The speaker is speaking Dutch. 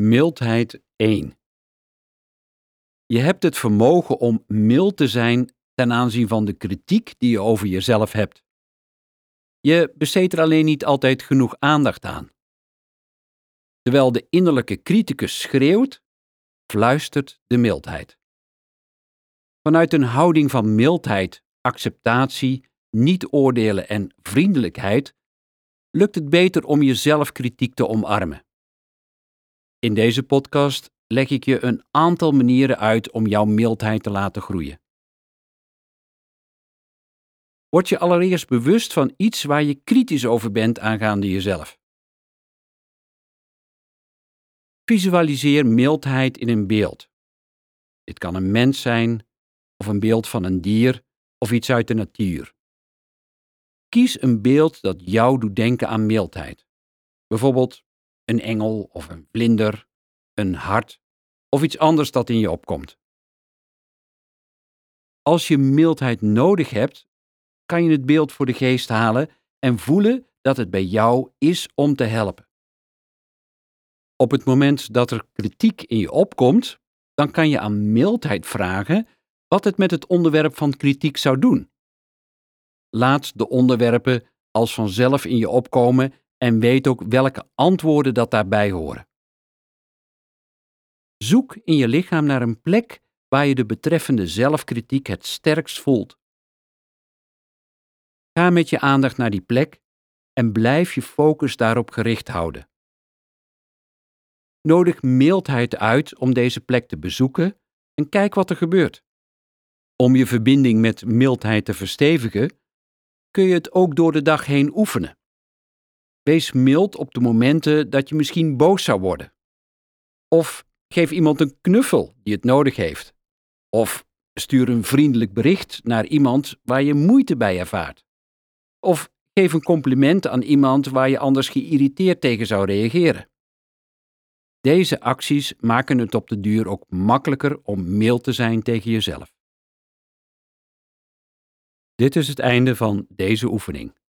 Mildheid 1 Je hebt het vermogen om mild te zijn ten aanzien van de kritiek die je over jezelf hebt. Je besteedt er alleen niet altijd genoeg aandacht aan. Terwijl de innerlijke criticus schreeuwt, fluistert de mildheid. Vanuit een houding van mildheid, acceptatie, niet oordelen en vriendelijkheid lukt het beter om je zelfkritiek te omarmen. In deze podcast leg ik je een aantal manieren uit om jouw mildheid te laten groeien. Word je allereerst bewust van iets waar je kritisch over bent aangaande jezelf. Visualiseer mildheid in een beeld. Dit kan een mens zijn, of een beeld van een dier, of iets uit de natuur. Kies een beeld dat jou doet denken aan mildheid. Bijvoorbeeld een engel of een vlinder, een hart of iets anders dat in je opkomt. Als je mildheid nodig hebt, kan je het beeld voor de geest halen en voelen dat het bij jou is om te helpen. Op het moment dat er kritiek in je opkomt, dan kan je aan mildheid vragen wat het met het onderwerp van kritiek zou doen. Laat de onderwerpen als vanzelf in je opkomen en weet ook welke antwoorden dat daarbij horen. Zoek in je lichaam naar een plek waar je de betreffende zelfkritiek het sterkst voelt. Ga met je aandacht naar die plek en blijf je focus daarop gericht houden. Nodig mildheid uit om deze plek te bezoeken en kijk wat er gebeurt. Om je verbinding met mildheid te verstevigen, kun je het ook door de dag heen oefenen. Wees mild op de momenten dat je misschien boos zou worden. Of geef iemand een knuffel die het nodig heeft. Of stuur een vriendelijk bericht naar iemand waar je moeite bij ervaart. Of geef een compliment aan iemand waar je anders geïrriteerd tegen zou reageren. Deze acties maken het op de duur ook makkelijker om mild te zijn tegen jezelf. Dit is het einde van deze oefening.